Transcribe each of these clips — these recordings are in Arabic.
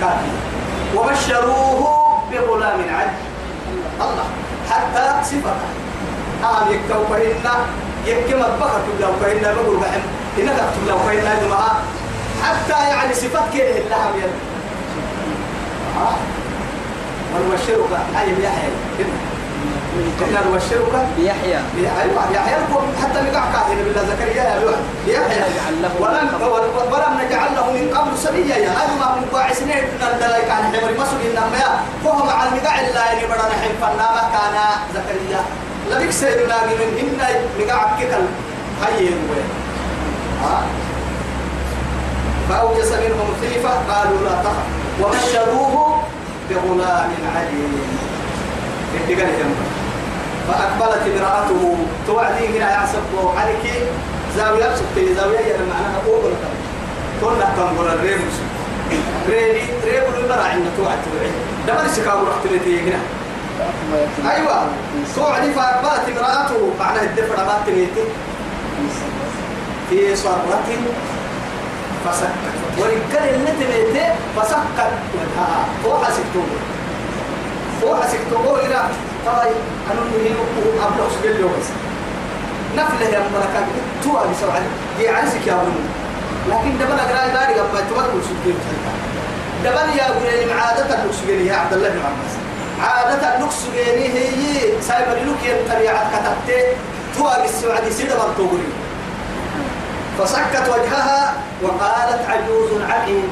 كافي وبشروه بغلام عليم الله حتى صفة آم يكتو فإن يكما بكر لو فإن بقول بحم. إنك تكتب لو فإن حتى يعني صفات كده الله يد آه. ونبشرك. أي يحيى إنا نبشرك. بيحيى. أيوة يحيى حتى نقع كاهن بالله زكريا يا لوح. يحيى ولم ولم نجعل سبيا يا أيوة ما من قاع سنين من الدلايك عن حمر مسؤول إنما يا فهم على المقع الله يعني بدنا حين فنا كان زكريا لبيك سيدنا من هنا نقع كتل هاي ها؟ فأوجس منهم خيفة قالوا لا تخف. وبشروه بغلام عليم. اتقال جنبه فأقبلت امرأته توعدي هنا يعصب عليك زاوية سبتي زاوية يعني معناها أوبر كنا تنقل الريبس ريبي ريبو المرأة عندنا توعد توعد دبل سكاو رحت لتي هنا. أيوة. توعدي فأقبلت امرأته. معناها الدفع ما تنيتي في صرة فسكت. ورجال اللي تبيته فسكت. وجهها هو حسكتوه هو حسكتوه إلى طيب أنا نهي أبلغ سجل بس نفله يا ملكات. تو أبي سوعد دي عايزك يا ابن لكن دبل أقرأ داري قبل تمر سجل دبل يا ابن عادة النكسجل يا عبد الله بن عباس. عادة النكسجل هي سايبر لك ينقريعات كتبت تو أبي السوعد سيدة مرتوبري فسكت وجهها وقالت عجوز عقيم.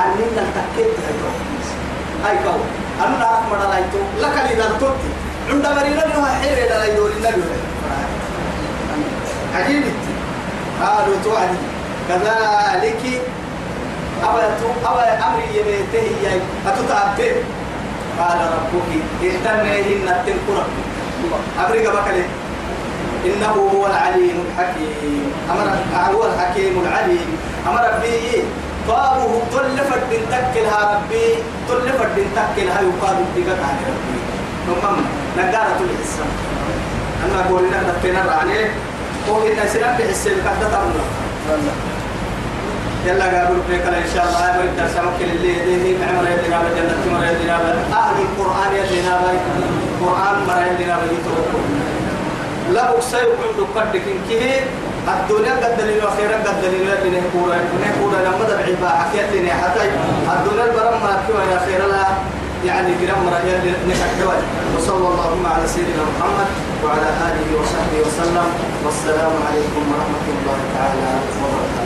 أننا التكيت أي قول أنا نعرف مرة لايتو لك اللي دلتوت عند مرينا لها حيرة لا يدور النبي عجيب. قالوا توعدي. كذلك أبا أمري يميته هي أتتعبت قال ربك اهتنيهن التنكرة أبرق بكلي. إنه هو العليم الحكيم. أمر هو الحكيم العليم. أمر به. طابه تلفت بن تكلها ربي. تلفت بن تكلها يقال بك عن ربي. ثم نقارة الحسن أنا أقول لنا نبتنا عليه هو إن سلام بحس بكتة تمنا يلا قابل بك إن شاء الله. يا مريد سمك اللي يديه معمر يدنا بجنة مر يدنا أهل القرآن يدنا القرآن مر يدنا بجنة لا أكسي عند قدك كه الدنيا قد دليل وخيرا قد دليل. اللي نقول نقول لما دبع با حكيت لنا حتى الدنيا البرم ما يا خير لا يعني كرام مرة نكحوا وصلى اللهم على سيدنا محمد وعلى آله وصحبه وسلم. والسلام عليكم ورحمة الله تعالى وبركاته.